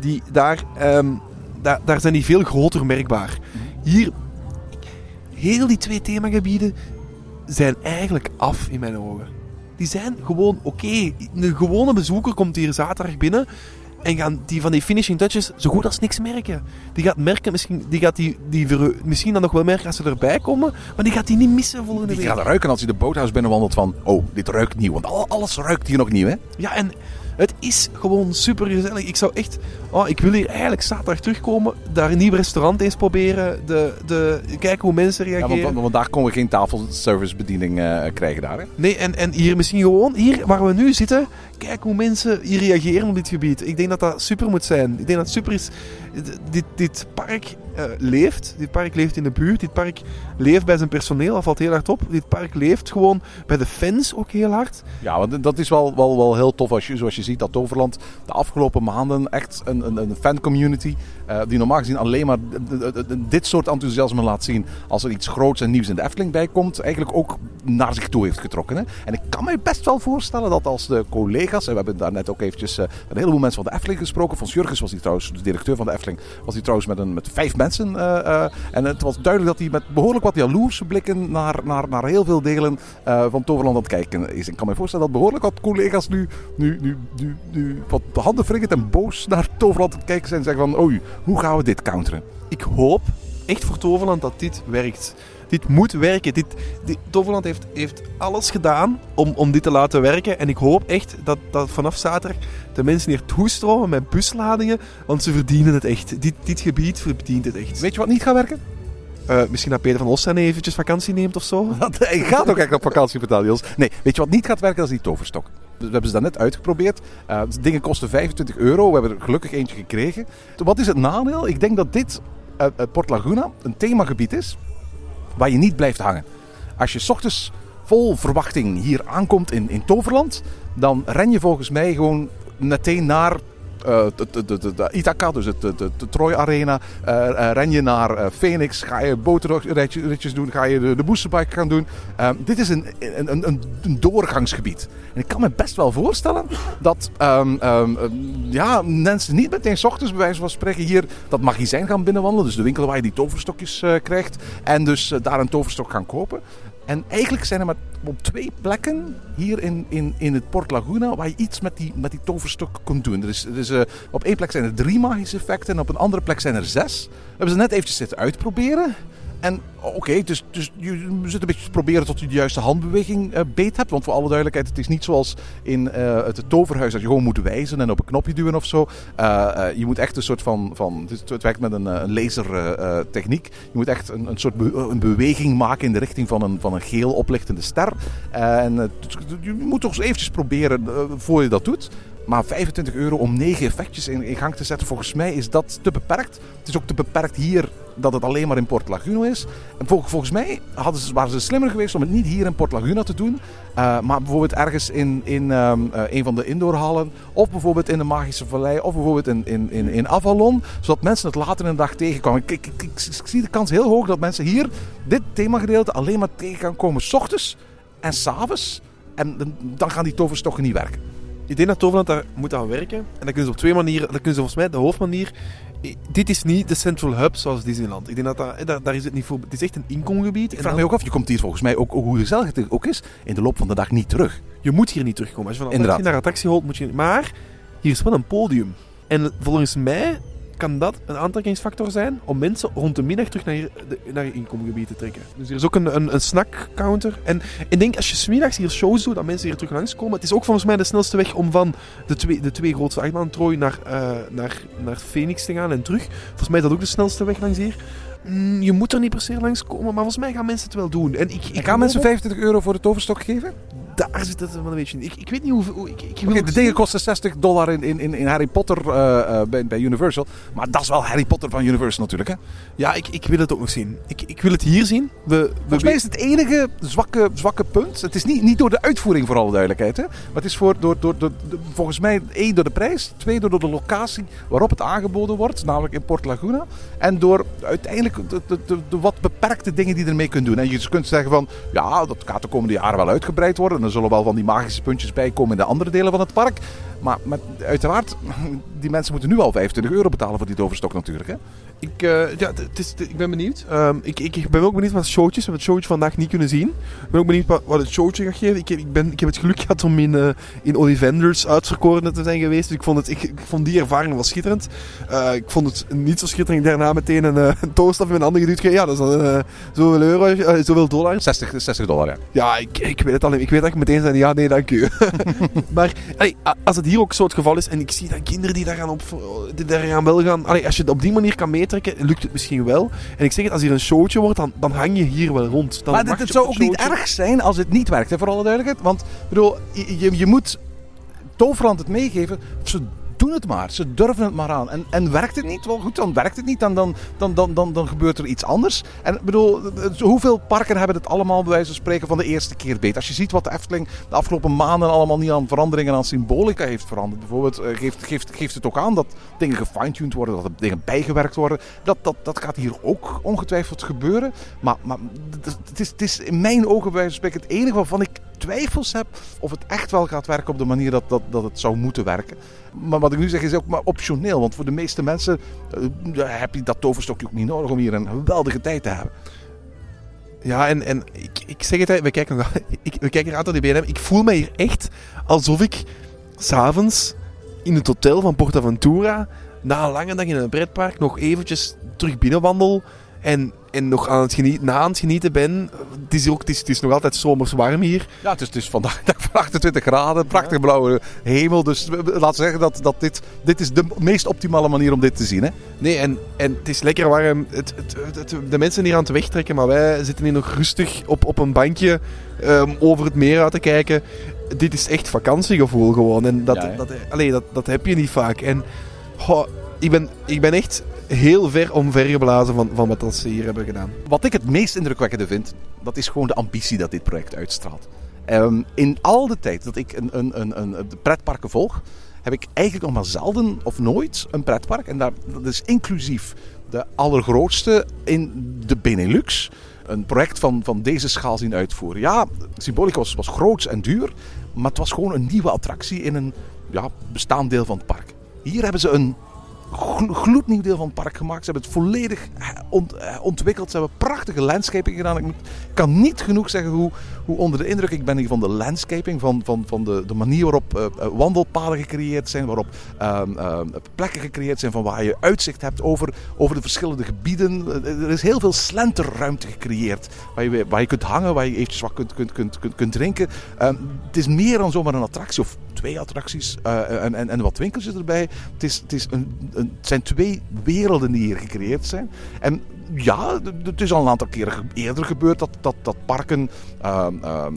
die, daar, ehm, daar, daar zijn die veel groter merkbaar. Hier, heel die twee themagebieden zijn eigenlijk af in mijn ogen. Die zijn gewoon oké. Een gewone bezoeker komt hier zaterdag binnen en gaan die van die finishing touches zo goed als niks merken. Die gaat merken, misschien, die gaat die, die misschien dan nog wel merken als ze erbij komen, maar die gaat die niet missen volgende Die week. gaat ruiken als hij de boothuis binnenwandelt van oh, dit ruikt nieuw. Want al- alles ruikt hier nog nieuw hè. Ja, en het is gewoon super gezellig. Ik zou echt... Oh, ik wil hier eigenlijk zaterdag terugkomen. Daar een nieuw restaurant eens proberen. De, de, kijken hoe mensen Ja, reageren. want, want vandaag konden we geen tafelservicebediening eh krijgen daar. Hè? Nee, en, en hier misschien gewoon... Hier waar we nu zitten... Kijk hoe mensen hier reageren op dit gebied. Ik denk dat dat super moet zijn. Ik denk dat het super is... Dit, dit park eh, leeft. Dit park leeft in de buurt. Dit park leeft bij zijn personeel. Dat valt heel hard op. Dit park leeft gewoon bij de fans ook heel hard. Ja, want dat is wel, wel, wel heel tof als je, zoals je ziet dat Toverland de afgelopen maanden echt een, een, een fancommunity eh die normaal gezien alleen maar dit soort enthousiasme laat zien als er iets groots en nieuws in de Efteling bij komt, eigenlijk ook naar zich toe heeft getrokken. Hè? En ik kan me best wel voorstellen dat als de collega's, en we hebben daar net ook eventjes eh, een heleboel mensen van de Efteling gesproken, Fons Jurgens was hij trouwens, de directeur van de Efteling, was hij trouwens met, een, met vijf eh, eh, en het was duidelijk dat hij met behoorlijk wat jaloerse blikken naar, naar, naar heel veel delen eh, van Toverland aan het kijken is. Ik kan me voorstellen dat behoorlijk wat collega's nu, nu, nu, nu, wat handen wringend en boos naar Toverland aan kijken zijn en zeggen van oei, hoe gaan we dit counteren? ik hoop echt voor Toverland dat dit werkt. Dit moet werken. Dit, dit- Toverland heeft, heeft alles gedaan om, om dit te laten werken. En ik hoop echt dat, dat vanaf zaterdag de mensen hier toestromen met busladingen. Want ze verdienen het echt. Dit, dit gebied verdient het echt. Weet je wat niet gaat werken? Eh, misschien dat Peter van Osten eventjes vakantie neemt of zo. Dat, hij gaat ook echt op vakantie vertellen, Niels. Nee, weet je wat niet gaat werken? Dat is die toverstok. We hebben ze daarnet uitgeprobeerd. Eh, de dingen kosten 25 euro. We hebben er gelukkig eentje gekregen. Wat is het nadeel? Ik denk dat dit, eh, eh, Port Laguna, een themagebied is waar je niet blijft hangen. Als je 's ochtends vol verwachting hier aankomt in, in Toverland, dan ren je volgens mij gewoon meteen naar de, de Ithaca, dus het, de, de, Troy Arena. Eh, eh, ren je naar eh, Phoenix, ga je bootritjes doen, ga je de, boosterbike gaan doen. Eh, dit is een, een, een, een, doorgangsgebied. En ik kan me best wel voorstellen dat ehm, ehm, ehm, ja, mensen niet meteen 's ochtends bij wijze van spreken hier dat magazijn gaan binnenwandelen. Dus de winkel waar je die toverstokjes eh, krijgt. En dus eh, daar een toverstok gaan kopen. En eigenlijk zijn er maar op twee plekken hier in, in, in het Port Laguna waar je iets met die, met die toverstok kunt doen. Er is, er is, eh, op één plek zijn er drie magische effecten en op een andere plek zijn er zes. We hebben ze net eventjes zitten uitproberen. En oké, dus, dus je zit een beetje te proberen tot je de juiste handbeweging eh, beet hebt. Want voor alle duidelijkheid, het is niet zoals in eh, het toverhuis dat je gewoon moet wijzen en op een knopje duwen of zo. Eh, je moet echt een soort van, van het, werkt met een, een lasertechniek. je moet echt een, een soort een beweging maken in de richting van een, van een geel oplichtende ster. En je moet toch eens eventjes proberen voor je dat doet. Maar 25 euro om negen effectjes in, in gang te zetten, volgens mij is dat te beperkt. Het is ook te beperkt hier dat het alleen maar in Port Laguna is. En vol- volgens mij hadden ze, waren ze slimmer geweest om het niet hier in Port Laguna te doen. eh, maar bijvoorbeeld ergens in, in ehm, eh, een van de indoorhallen. Of bijvoorbeeld in de Magische Vallei. Of bijvoorbeeld in, in, in, in Avalon. Zodat mensen het later in de dag tegenkwamen. Ik, ik, ik, zie de kans heel hoog dat mensen hier dit themagedeelte alleen maar tegen gaan komen. S ochtends en s'avonds. En dan- gaan die toverstokken niet werken. Ik denk dat Toverland daar moet aan werken. En dat kunnen ze op twee manieren. Dat kunnen ze volgens mij, de hoofdmanier. eh, Dit is niet de Central Hub zoals Disneyland. Ik denk dat, dat eh, daar, daar is het niet voor. Het is echt een inkomgebied. Ik vraag me ook af, je komt hier volgens mij ook, hoe gezellig het ook is, in de loop van de dag niet terug. Je moet hier niet terugkomen. Als je van attractie naar attractie holt, moet je niet. Maar hier is wel een podium. En volgens mij kan dat een aantrekkingsfactor zijn om mensen rond de middag terug naar je, de- naar je inkomgebied te trekken. Dus er is ook een, een, een snackcounter. En ik denk als je smiddags hier shows doet, dat mensen hier terug langskomen. Het is ook volgens mij de snelste weg om van de twee, de twee grootste achtbaan Troy naar, eh, naar, naar Phoenix te gaan en terug. Volgens mij is dat ook de snelste weg langs hier. mm, je moet er niet per se langs komen, maar volgens mij gaan mensen het wel doen. En, ik, ik En gaan mensen ook- 25 euro voor de toverstok geven? Daar zit het wel een beetje in. Ik, ik weet niet hoeveel... Ik, ik, de dingen kosten 60 dollar in, in, in Harry Potter eh, eh, bij, bij Universal. Maar dat is wel Harry Potter van Universal natuurlijk. Hè? Ja, ik, ik wil het ook nog zien. Ik, ik wil het hier zien. We, we Volgens mij is het enige zwakke, zwakke punt. Het is niet, niet door de uitvoering, voor alle duidelijkheid. Hè? Maar het is voor, door, door, door, volgens mij één door de prijs. Twee door de locatie waarop het aangeboden wordt. Namelijk in Port Laguna. En door uiteindelijk de, de, de, de wat beperkte dingen die je ermee kunt doen. En je kunt zeggen van. Ja, dat gaat de komende jaren wel uitgebreid worden. En er zullen wel van die magische puntjes bij komen in de andere delen van het park. Maar met, uiteraard, die mensen moeten nu al 25 euro betalen voor die toverstok natuurlijk. Hè? Ik, eh, ja, het is, ik ben benieuwd. Ehm, ik, ik, ik ben ook benieuwd wat showtjes. We hebben het showtje vandaag niet kunnen zien. Ik ben ook benieuwd wat, wat het showtje gaat geven. Ik, heb- ik, ben, ik heb het geluk gehad om in, eh in Ollivanders uitverkorene te zijn geweest. Dus ik vond, het, ik, ik vond die ervaring wel schitterend. Eh, ik vond het niet zo schitterend. Daarna meteen een, een toastaf in mijn handen geduwd. Ja, dat is dan zoveel euro, zoveel dollar. 60, 60 dollar, ja. Ja, ik, ik weet het alleen. Ik weet dat ik meteen zei, ja, nee, dank u. maar allee, a- als het hier ook zo het geval is en ik zie dan kinderen die daar gaan, op, die daar gaan wel gaan... Allee, als je het op die manier kan meetrekken, lukt het misschien wel. En ik zeg het, als hier een showtje wordt, dan, dan hang je hier wel rond. Dan maar dit, het zou ook niet erg zijn als het niet werkt, hè, voor alle duidelijkheid. Want bedoel, je, je, moet Toverland het meegeven. Ze het maar. Ze durven het maar aan. En, en werkt het niet? Wel goed, dan werkt het niet. Dan, dan, dan, dan, dan, dan gebeurt er iets anders. En bedoel, het- hoeveel parken hebben het allemaal bij wijze van spreken van de eerste keer beet? Als je ziet wat de Efteling de afgelopen maanden allemaal niet aan veranderingen aan symbolica heeft veranderd. Bijvoorbeeld eh, geeft, geeft, geeft het ook aan dat dingen gefine-tuned worden, dat er dingen bijgewerkt worden. Dat, dat, dat gaat hier ook ongetwijfeld gebeuren. Maar, maar het, is, het is in mijn ogen bij wijze van spreken het enige waarvan ik twijfels heb of het echt wel gaat werken op de manier dat, dat, dat het zou moeten werken. Maar wat ik nu zeg is ook maar optioneel. Want voor de meeste mensen eh, heb je dat toverstokje ook niet nodig om hier een geweldige tijd te hebben. Ja, en, en ik, ik zeg het, we kijken, ik, we kijken eruit naar die BNM. Ik voel me hier echt alsof ik s'avonds in het hotel van Portaventura na een lange dag in een pretpark nog eventjes terug binnenwandel en, en nog aan het genieten, na aan het genieten ben. Het is, ook, het is, het is nog altijd zomers warm hier. Ja, het is, het is vandaag dag van 28 graden, prachtig blauwe hemel. Dus we zeggen dat, dat dit, dit is de meest optimale manier om dit te zien. Hè? Nee, en, en het is lekker warm. Het, het, de mensen hier aan het wegtrekken, maar wij zitten hier nog rustig op, op een bankje ehm, over het meer uit te kijken. Dit is echt vakantiegevoel gewoon. En dat, Ja, dat, allee, dat, dat heb je niet vaak. En ik, ben, ik ben echt heel ver omvergeblazen van, van wat ze hier hebben gedaan. Wat ik het meest indrukwekkende vind, dat is gewoon de ambitie dat dit project uitstraalt. Ehm, in al de tijd dat ik een, een, een, een, de pretparken volg, heb ik eigenlijk nog maar zelden of nooit een pretpark. En dat is inclusief de allergrootste in de Benelux. Een project van, van deze schaal zien uitvoeren. Ja, Symbolica was, was groots en duur, maar het was gewoon een nieuwe attractie in een ja, bestaand deel van het park. Hier hebben ze een gloednieuw deel van het park gemaakt. Ze hebben het volledig eh, eh, ontwikkeld. Ze hebben prachtige landscaping gedaan. Ik kan niet genoeg zeggen hoe, hoe onder de indruk ik ben van de landscaping. Van, van, van de, de manier waarop eh, wandelpaden gecreëerd zijn. Waarop ehm, ehm, plekken gecreëerd zijn van waar je uitzicht hebt over, over de verschillende gebieden. Er is heel veel slenterruimte gecreëerd. Waar je, waar je kunt hangen, waar je eventjes wat kunt, kunt, kunt, kunt, kunt drinken. Ehm, het is meer dan zomaar een attractie. Of twee attracties eh, en, en, en wat winkeltjes erbij. Het, is, het, is een, een, het zijn twee werelden die hier gecreëerd zijn. En ja, het is al een aantal keren eerder gebeurd dat, dat, dat parken ehm, ehm,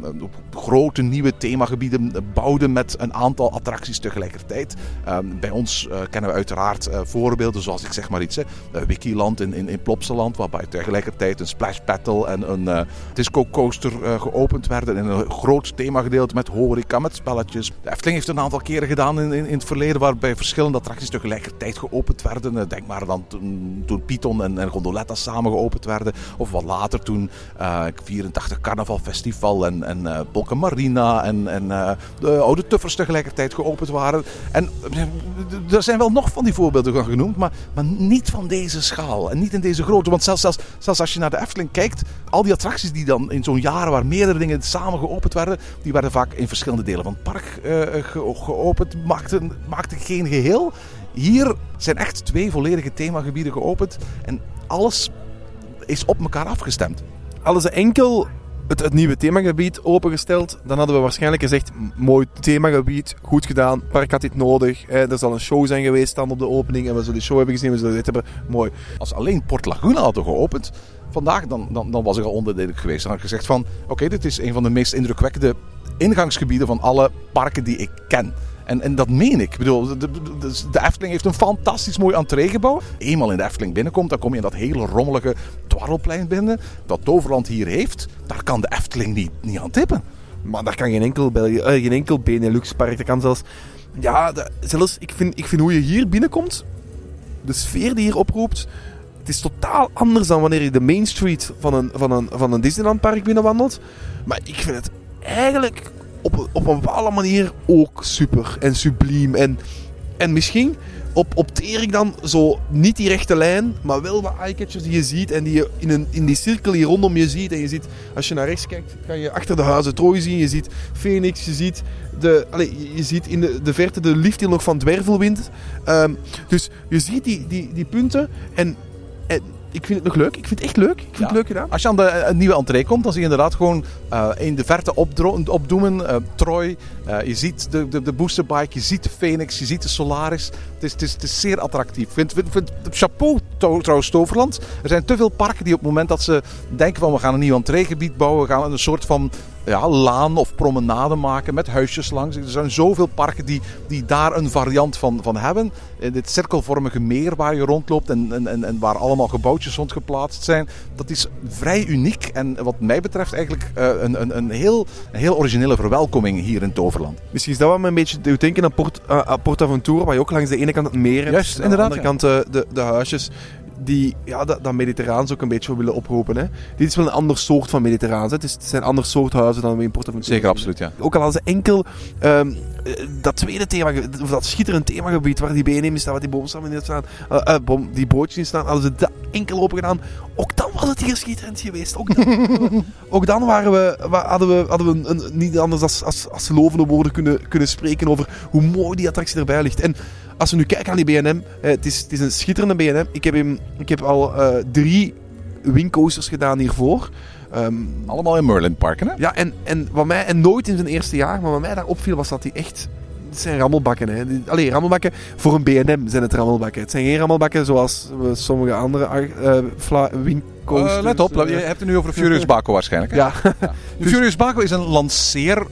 grote nieuwe themagebieden bouwden met een aantal attracties tegelijkertijd. Ehm, bij ons eh, kennen we uiteraard eh, voorbeelden zoals ik zeg maar iets, hè, eh, Wikiland in, in, in Plopsaland, waarbij tegelijkertijd een splash battle en een eh, disco coaster eh, geopend werden in een groot themagedeelte met horeca, met spelletjes. Efteling heeft een aantal keren gedaan in, in, in het verleden waarbij verschillende attracties tegelijkertijd geopend werden. Eh, Denk maar dan toen, toen Python en, en Gondoletta samen geopend werden. Of wat later toen eh 84 Carnaval Festival en, en Bolken Marina en, en eh, de Oude Tuffers tegelijkertijd geopend waren. En er zijn wel nog van die voorbeelden genoemd, maar, maar niet van deze schaal en niet in deze grootte. Want zelfs, zelfs, zelfs als je naar de Efteling kijkt, al die attracties die dan in zo'n jaren waar meerdere dingen samen geopend werden, die werden vaak in verschillende delen van het park ge- geopend, maakten, maakten geen geheel. Hier zijn echt twee volledige themagebieden geopend en alles is op elkaar afgestemd. Hadden ze enkel het, het nieuwe themagebied opengesteld, dan hadden we waarschijnlijk gezegd, "M- mooi themagebied, goed gedaan, park had dit nodig. Hè, er zal een show zijn geweest dan op de opening en we zullen die show hebben gezien, we zullen dit hebben, mooi. Als alleen Port Laguna hadden geopend vandaag, dan, dan, dan was ik al onderdelig geweest. Dan had ik gezegd van, oké, dit is een van de meest indrukwekkende ingangsgebieden van alle parken die ik ken. En, en dat meen ik. Ik bedoel, de, de, de- Efteling heeft een fantastisch mooi entreegebouw. Eenmaal in de Efteling binnenkomt, dan kom je in dat hele rommelige dwarrelplein binnen. Dat Toverland hier heeft, daar kan de Efteling niet, niet aan tippen. Maar daar kan geen enkel, België, eh, geen enkel Benelux park, dat kan zelfs... Ja, zelfs, ik vind, ik vind hoe je hier binnenkomt, de sfeer die hier oproept, het is totaal anders dan wanneer je de Main Street van een, van een, van een Disneyland park binnenwandelt. Maar ik vind het eigenlijk op, op een bepaalde manier ook super en subliem. En, en misschien op, opteer ik dan zo niet die rechte lijn, maar wel wat eyecatchers die je ziet en die je in, een, in die cirkel hier rondom je ziet. En je ziet, als je naar rechts kijkt, kan je achter de huizen Trooi zien. Je ziet Phoenix, je ziet, de, allez, je- ziet in de, de verte de liefdeel nog van Dwervelwind. Ehm, dus je ziet die, die, die punten en, en ik vind het nog leuk. Ik vind het echt leuk. Ik vind Ja. het leuk gedaan. Als je aan de eh, nieuwe entree komt, dan zie je inderdaad gewoon eh, in de verte opdro- opdoemen. eh, Troy, eh, je ziet de, de, de boosterbike, je ziet de Phoenix, je ziet de Solaris. Het is, het is, het zeer attractief. Vind, vind, vind, chapeau trouwens Toverland. Er zijn te veel parken die op het moment dat ze denken van we gaan een nieuw entreegebied bouwen, we gaan een soort van ja, laan of promenade maken met huisjes langs. Er zijn zoveel parken die, die daar een variant van, van hebben. In dit cirkelvormige meer waar je rondloopt en, en, en, en waar allemaal gebouwtjes rond geplaatst zijn. Dat is vrij uniek en wat mij betreft eigenlijk eh, een, een, een, heel, een heel originele verwelkoming hier in Toverland. Misschien is dat wat me een beetje doet denken aan Port, uh, waar je ook langs de ene kant het meer hebt. Juist, en aan de andere kant eh, de, de huisjes die ja, dat, dat mediterraans ook een beetje willen oproepen. Hè. Dit is wel een ander soort van mediterraans. hè. Het, is, het zijn ander soort huizen dan we in Portaventura Zeker, absoluut, ja. Ook al als ze enkel ehm, eh, dat tweede thema, of dat schitterend themagebied waar die BNM in staat, waar die boomstammen in staan, eh, eh, boom, die bootjes in staan, hadden ze dat enkel open gedaan, ook dan was het hier schitterend geweest. Ook dan, ook dan waren we, hadden we, hadden we een, een- niet anders als, als, als lovende woorden kunnen, kunnen spreken over hoe mooi die attractie erbij ligt. En als we nu kijken aan die BNM, eh, het, is, het is een schitterende BNM. Ik heb, hem, ik heb al eh, drie wingcoasters gedaan hiervoor. Ehm, Allemaal in Merlin parken, hè? ja, en, en wat mij, en nooit in zijn eerste jaar, maar wat mij daar opviel was dat hij echt. Het zijn rammelbakken, hè. Allee, rammelbakken. Voor een BNM zijn het rammelbakken. Het zijn geen rammelbakken zoals sommige andere uh. Eh, let op, je hebt het nu over de Furious Baco waarschijnlijk. Hè? Ja, De Furious Baco is een lanceer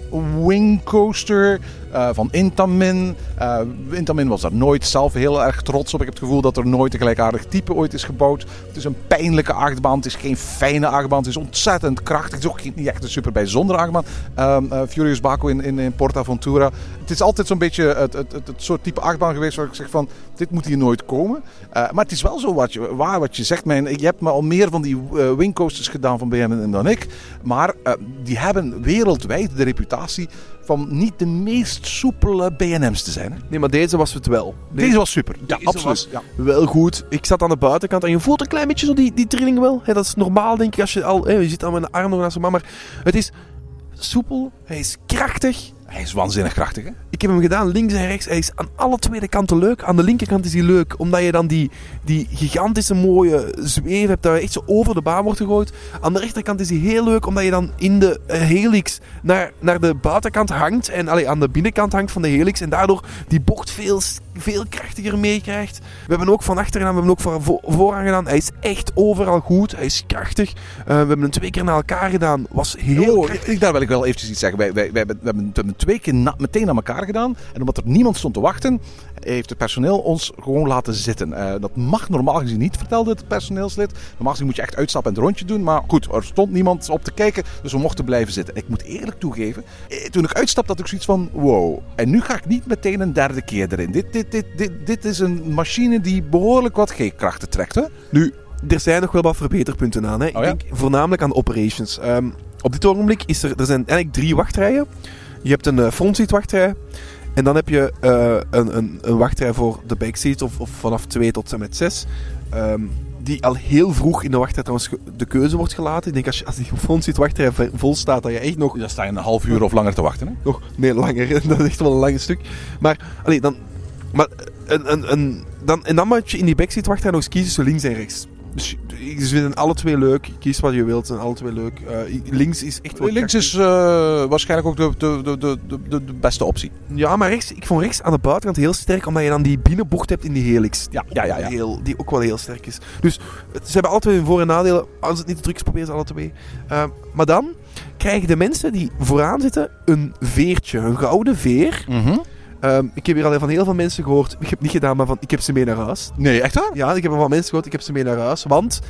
wingcoaster eh, van Intamin. Eh, Intamin was daar nooit zelf heel erg trots op. Ik heb het gevoel dat er nooit een gelijkaardig type ooit is gebouwd. Het is een pijnlijke achtbaan. Het is geen fijne achtbaan. Het is ontzettend krachtig. Het is ook niet echt een super bijzondere achtbaan. Ehm, eh, Furious Baco in, in, in Portaventura. Het is altijd zo'n beetje het, het, het, soort type achtbaan geweest waar ik zeg van dit moet hier nooit komen. Maar het is wel zo wat je, waar wat je zegt. Mijn, je hebt me al meer van die wingcoasters gedaan van BMW dan ik. Maar die hebben wereldwijd de reputatie van niet de meest soepele BNM's te zijn. Hè? nee, maar deze was het wel. Deze was super. Ja, Deze absoluut. was Ja. Wel goed. Ik zat aan de buitenkant en je voelt een klein beetje zo die, die trilling wel. Dat is normaal, denk ik, als je al... Hè, je zit al met een arm nog naast hem, maar het is soepel. Hij is krachtig. Hij is waanzinnig krachtig. Hè? Ik heb hem gedaan links en rechts. Hij is aan alle twee kanten leuk. Aan de linkerkant is hij leuk, omdat je dan die, die gigantische mooie zweef hebt, dat echt zo over de baan wordt gegooid. Aan de rechterkant is hij heel leuk, omdat je dan in de eh, helix naar, naar de buitenkant hangt. En allee, aan de binnenkant hangt van de helix. En daardoor die bocht veel, veel krachtiger meekrijgt. We hebben ook van achter gedaan, we hebben ook van vo- vooraan gedaan. Hij is echt overal goed. Hij is krachtig. Eh, we hebben hem twee keer naar elkaar gedaan. Was heel Oh, krachtig. daar wil ik wel eventjes iets zeggen. Wij, wij, wij hebben, we, hebben, hebben twee keer na- meteen aan elkaar gedaan. En omdat er niemand stond te wachten, heeft het personeel ons gewoon laten zitten. Eh, dat mag normaal gezien niet, vertelde het personeelslid. Normaal gezien moet je echt uitstappen en het rondje doen. Maar goed, er stond niemand op te kijken, dus we mochten blijven zitten. Ik moet eerlijk toegeven, eh, toen ik uitstapte had ik zoiets van, wow. En nu ga ik niet meteen een derde keer erin. Dit, dit, dit, dit, dit is een machine die behoorlijk wat G-krachten trekt. Hè? Nu, er zijn nog wel wat verbeterpunten aan. Hè. Ik Oh ja? denk voornamelijk aan operations. Ehm, op dit ogenblik is er, er zijn eigenlijk drie wachtrijen. Je hebt een uh, frontseat wachtrij. En dan heb je uh, een, een, een wachtrij voor de backseat of, of vanaf 2 tot en met 6. Um, die al heel vroeg in de wachtrij trouwens de keuze wordt gelaten. Ik denk als, je, als die frontseat wachtrij vol staat, dat je echt nog... Dan sta je een half uur of langer te wachten. Hè? Nog, nee, langer. dat is echt wel een lang stuk. Maar, allee, dan... Maar, een, een, een, dan, en dan moet je in die backseat wachtrij nog eens kiezen tussen links en rechts. Dus ze vinden alle twee leuk. Kies wat je wilt, ze zijn alle twee leuk. Eh, links is echt wel Links is eh, waarschijnlijk ook de, de, de, de, de, beste optie. Ja, maar rechts, ik vond rechts aan de buitenkant heel sterk, omdat je dan die binnenbocht hebt in die helix. Ja, ja, ja. ja. Heel, die ook wel heel sterk is. Dus het- ze hebben alle twee hun voor- en nadelen. Als het niet te druk is, probeer ze alle twee. Eh, maar dan krijgen de mensen die vooraan zitten een veertje, een gouden veer. Mhm. Ehm, ik heb hier al van heel veel mensen gehoord. Ik heb het niet gedaan, maar van, ik heb ze mee naar huis. Nee, echt waar? Ja, ik heb van mensen gehoord, ik heb ze mee naar huis. Want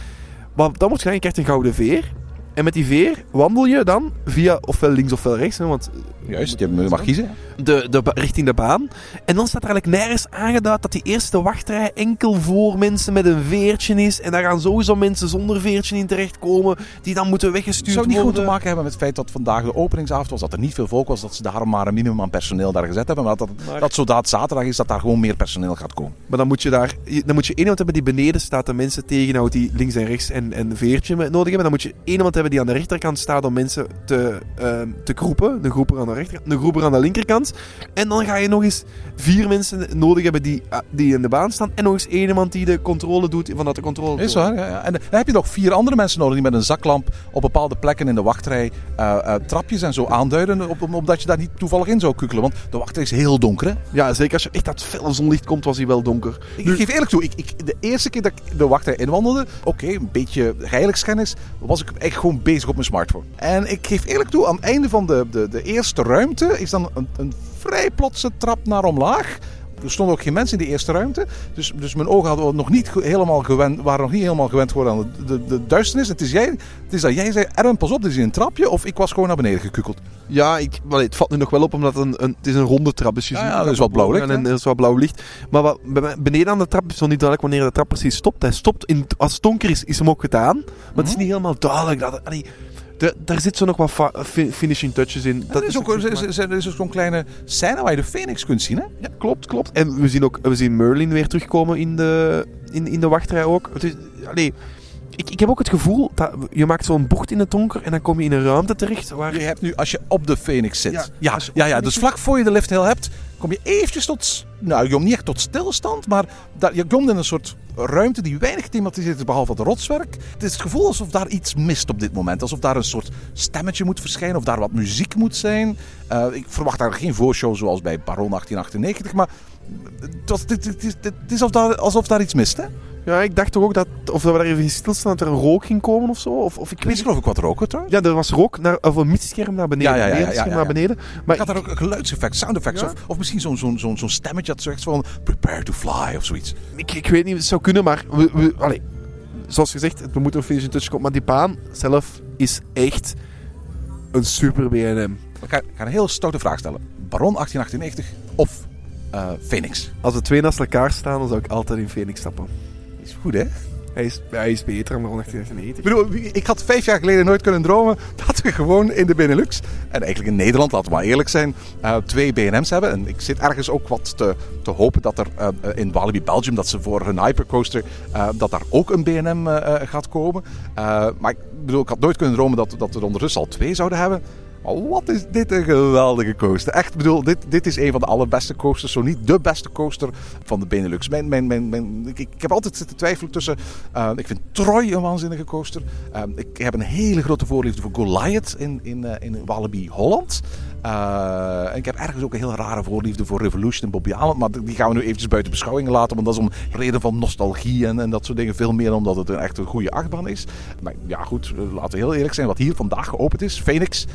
wat dan wordt gedaan, je krijgt een gouden veer. En met die veer wandel je dan via ofwel links ofwel rechts. Hè, want Juist, je mag kiezen. de, de, richting de baan. En dan staat er eigenlijk nergens aangeduid dat die eerste wachtrij enkel voor mensen met een veertje is. En daar gaan sowieso mensen zonder veertje in terechtkomen, die dan moeten weggestuurd Het zou niet goed worden. te maken hebben met het feit dat vandaag de openingsavond was, dat er niet veel volk was, dat ze daarom maar een minimum aan personeel daar gezet hebben. Maar dat, Maar- dat zodra het zaterdag is, dat daar gewoon meer personeel gaat komen. Maar dan moet je daar, dan moet je één iemand hebben die beneden staat en mensen tegenhoudt die links en rechts en, en een veertje met- nodig hebben. Dan moet je één iemand hebben die aan de rechterkant staat om mensen te, ehm, te groepen. Een groeper aan de rechterkant, een groeper aan de linkerkant. En dan ga je nog eens vier mensen nodig hebben die, ah, die in de baan staan. En nog eens één iemand die de controle doet vanuit de controle. Is waar, ja, ja. En dan heb je nog vier andere mensen nodig die met een zaklamp op bepaalde plekken in de wachtrij eh, eh, trapjes en zo aanduiden, op, op- omdat je daar niet toevallig in zou kukelen. Want de wachtrij is heel donker, hè? Ja, zeker als je echt dat felle zonlicht komt, was hij wel donker. Ik geef eerlijk toe, ik, ik, de eerste keer dat ik de wachtrij inwandelde, oké, een beetje heiligschennis, was ik echt gewoon bezig op mijn smartphone. En ik geef eerlijk toe, aan het einde van de, de, de eerste ruimte is dan een, een vrij plotse trap naar omlaag. Er stonden ook geen mensen in die eerste ruimte. Dus, dus mijn ogen hadden nog niet helemaal gewend, waren nog niet helemaal gewend geworden aan de, de, de duisternis. Het is, jij, het is dat jij zei, Erwin, pas op, dit is een trapje. Of ik was gewoon naar beneden gekukeld. Ja, ik, wel, het valt nu nog wel op, omdat het een, een, het is een ronde trap is. Je Ja, ziet ja, er is wat blauw licht, En er is wat blauw licht. Maar wat, beneden aan de trap is nog niet duidelijk wanneer de trap precies stopt. Hij stopt, in, als het donker is, is hem ook gedaan. Maar het is Mhm. niet helemaal duidelijk. Dat, allee, de, daar zit zo nog wat finishing touches in. Dat is ook, er is, er is ook zo'n kleine scène waar je de Phoenix kunt zien, hè? Ja, klopt, klopt. En we zien ook we zien Merlin weer terugkomen in de, in, in de wachtrij ook. Het is, allee, ik, ik heb ook het gevoel dat je maakt zo'n bocht in het donker en dan kom je in een ruimte terecht waar... Je hebt nu, als je op de Phoenix zit. Ja, Ja, ja, ja, dus vlak voor je de lift heel hebt, kom je eventjes tot... Nou, je komt niet echt tot stilstand, maar je komt in een soort ruimte die weinig thematiseerd is, behalve het rotswerk. Het is het gevoel alsof daar iets mist op dit moment. Alsof daar een soort stemmetje moet verschijnen, of daar wat muziek moet zijn. Eh, ik verwacht daar geen voorshow zoals bij Baron 1898, maar... Het, het is alsof daar, alsof daar iets mist, hè? Ja, ik dacht toch ook dat, of dat we daar even in stilstaan, dat er een rook ging komen of zo. Of, of ik weet wist geloof ik wat roken trouwens. Ja, er was rook, naar, of een mitscherm naar beneden. Ja, ja, ja, ja, naar beneden. Maar Gaat daar ook een geluidseffect, sound effects, of, of misschien zo'n zo'n zo'n zo'n stemmetje dat zegt van prepare to fly of zoiets. ik, ik weet niet, het zou kunnen, maar... We, we, allee, zoals gezegd, we moeten een finishing touch komen. Maar die baan zelf is echt een super BNM. Ik ga, ik ga een heel stoute vraag stellen. Baron 1898 of eh, Phoenix? Als de twee naast elkaar staan, dan zou ik altijd in Phoenix stappen. Is goed, hè? Hij is, hij is beter dan de Ik 1890. bedoel, ik had vijf jaar geleden nooit kunnen dromen dat we gewoon in de Benelux, en eigenlijk in Nederland, laten we maar eerlijk zijn, eh, twee BNM's hebben. En ik zit ergens ook wat te, te hopen dat er eh, in Walibi Belgium, dat ze voor hun hypercoaster, eh, dat daar ook een BNM eh, gaat komen. Maar ik bedoel, ik had nooit kunnen dromen dat, dat we er ondertussen al twee zouden hebben. Wat is dit een geweldige coaster. Echt, bedoel, dit, dit is een van de allerbeste coasters. Zo niet de beste coaster van de Benelux. Mijn, mijn, mijn, ik, ik heb altijd zitten twijfelen tussen... eh, ik vind Troy een waanzinnige coaster. Eh, ik heb een hele grote voorliefde voor Goliath in, in, eh, in Walibi Holland. En ik heb ergens ook een heel rare voorliefde voor Revolution in Bobby Island. Maar die gaan we nu eventjes buiten beschouwing laten. Want dat is om reden van nostalgie en, en dat soort dingen. Veel meer omdat het een echt een goede achtbaan is. Maar ja, goed, laten we heel eerlijk zijn. Wat hier vandaag geopend is, Phoenix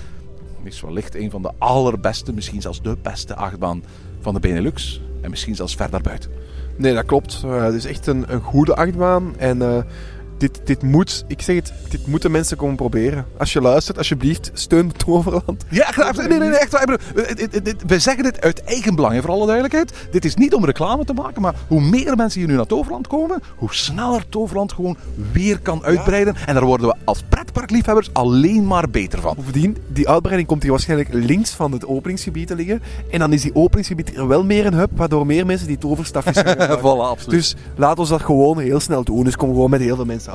is wellicht een van de allerbeste, misschien zelfs de beste achtbaan van de Benelux. En misschien zelfs ver daarbuiten. Nee, dat klopt. Eh, het is echt een, een goede achtbaan. En eh, dit, dit moet, ik zeg het, dit moeten mensen komen proberen. Als je luistert, alsjeblieft, steun Toverland. Ja, echt, nee, nee, nee, echt waar. We zeggen dit uit eigen belang, hè, voor alle duidelijkheid. Dit is niet om reclame te maken, maar hoe meer mensen hier nu naar Toverland komen, hoe sneller Toverland gewoon weer kan uitbreiden. En daar worden we als pretparkliefhebbers alleen maar beter van. Bovendien, die uitbreiding komt hier waarschijnlijk links van het openingsgebied te liggen. En dan is die openingsgebied er wel meer een hub, waardoor meer mensen die toverstafjes gebruiken. Voilà, absoluut. Dus laat ons dat gewoon heel snel doen. Dus kom gewoon met heel veel mensen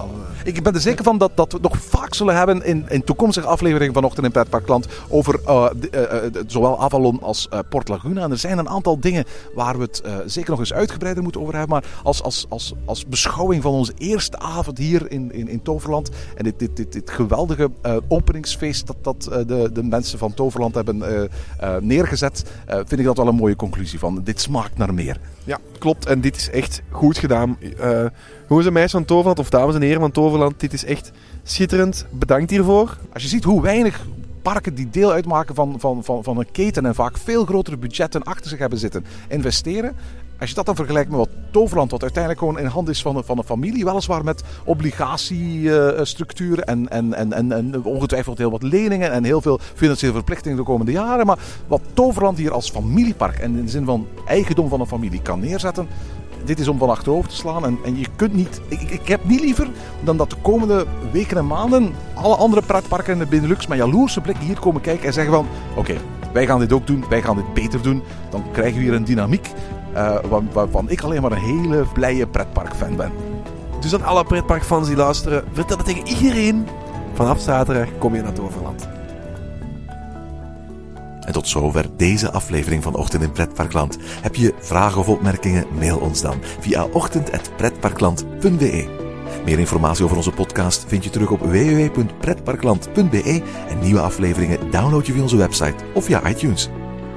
Ik ben er zeker van dat, dat we het nog vaak zullen hebben in, in toekomstige afleveringen vanochtend in Pretparkland over eh, eh, eh, zowel Avalon als Port Laguna. En er zijn een aantal dingen waar we het zeker nog eens uitgebreider moeten over hebben. Maar als, als, als, als beschouwing van onze eerste avond hier in, in, in Toverland en dit, dit, dit, dit geweldige openingsfeest dat, dat de, de mensen van Toverland hebben neergezet, vind ik dat wel een mooie conclusie van. Dit smaakt naar meer. Ja, klopt. En dit is echt goed gedaan. Eh jongens en meisjes van Toverland, of dames en heren van Toverland, dit is echt schitterend. Bedankt hiervoor. Als je ziet hoe weinig parken die deel uitmaken van, van, van, van een keten en vaak veel grotere budgetten achter zich hebben zitten, investeren. Als je dat dan vergelijkt met wat Toverland, wat uiteindelijk gewoon in hand is van een, van een familie, weliswaar met obligatiestructuren en, en, en, en, en ongetwijfeld heel wat leningen en heel veel financiële verplichtingen de komende jaren. Maar wat Toverland hier als familiepark en in de zin van eigendom van een familie kan neerzetten, dit is om van achterover te slaan. En, en je kunt niet. Ik, ik, heb niet liever dan dat de komende weken en maanden alle andere pretparken in de Benelux met jaloerse blikken hier komen kijken en zeggen van oké, wij gaan dit ook doen, wij gaan dit beter doen. Dan krijgen we hier een dynamiek eh, waar- waarvan ik alleen maar een hele blije pretparkfan ben. Dus aan alle pretparkfans die luisteren, vertel het tegen iedereen. Vanaf zaterdag kom je naar Toverland. En tot zover deze aflevering van Ochtend in Pretparkland. Heb je vragen of opmerkingen? Mail ons dan via ochtend.pretparkland.be. Meer informatie over onze podcast vind je terug op www.pretparkland.be en nieuwe afleveringen download je via onze website of via iTunes.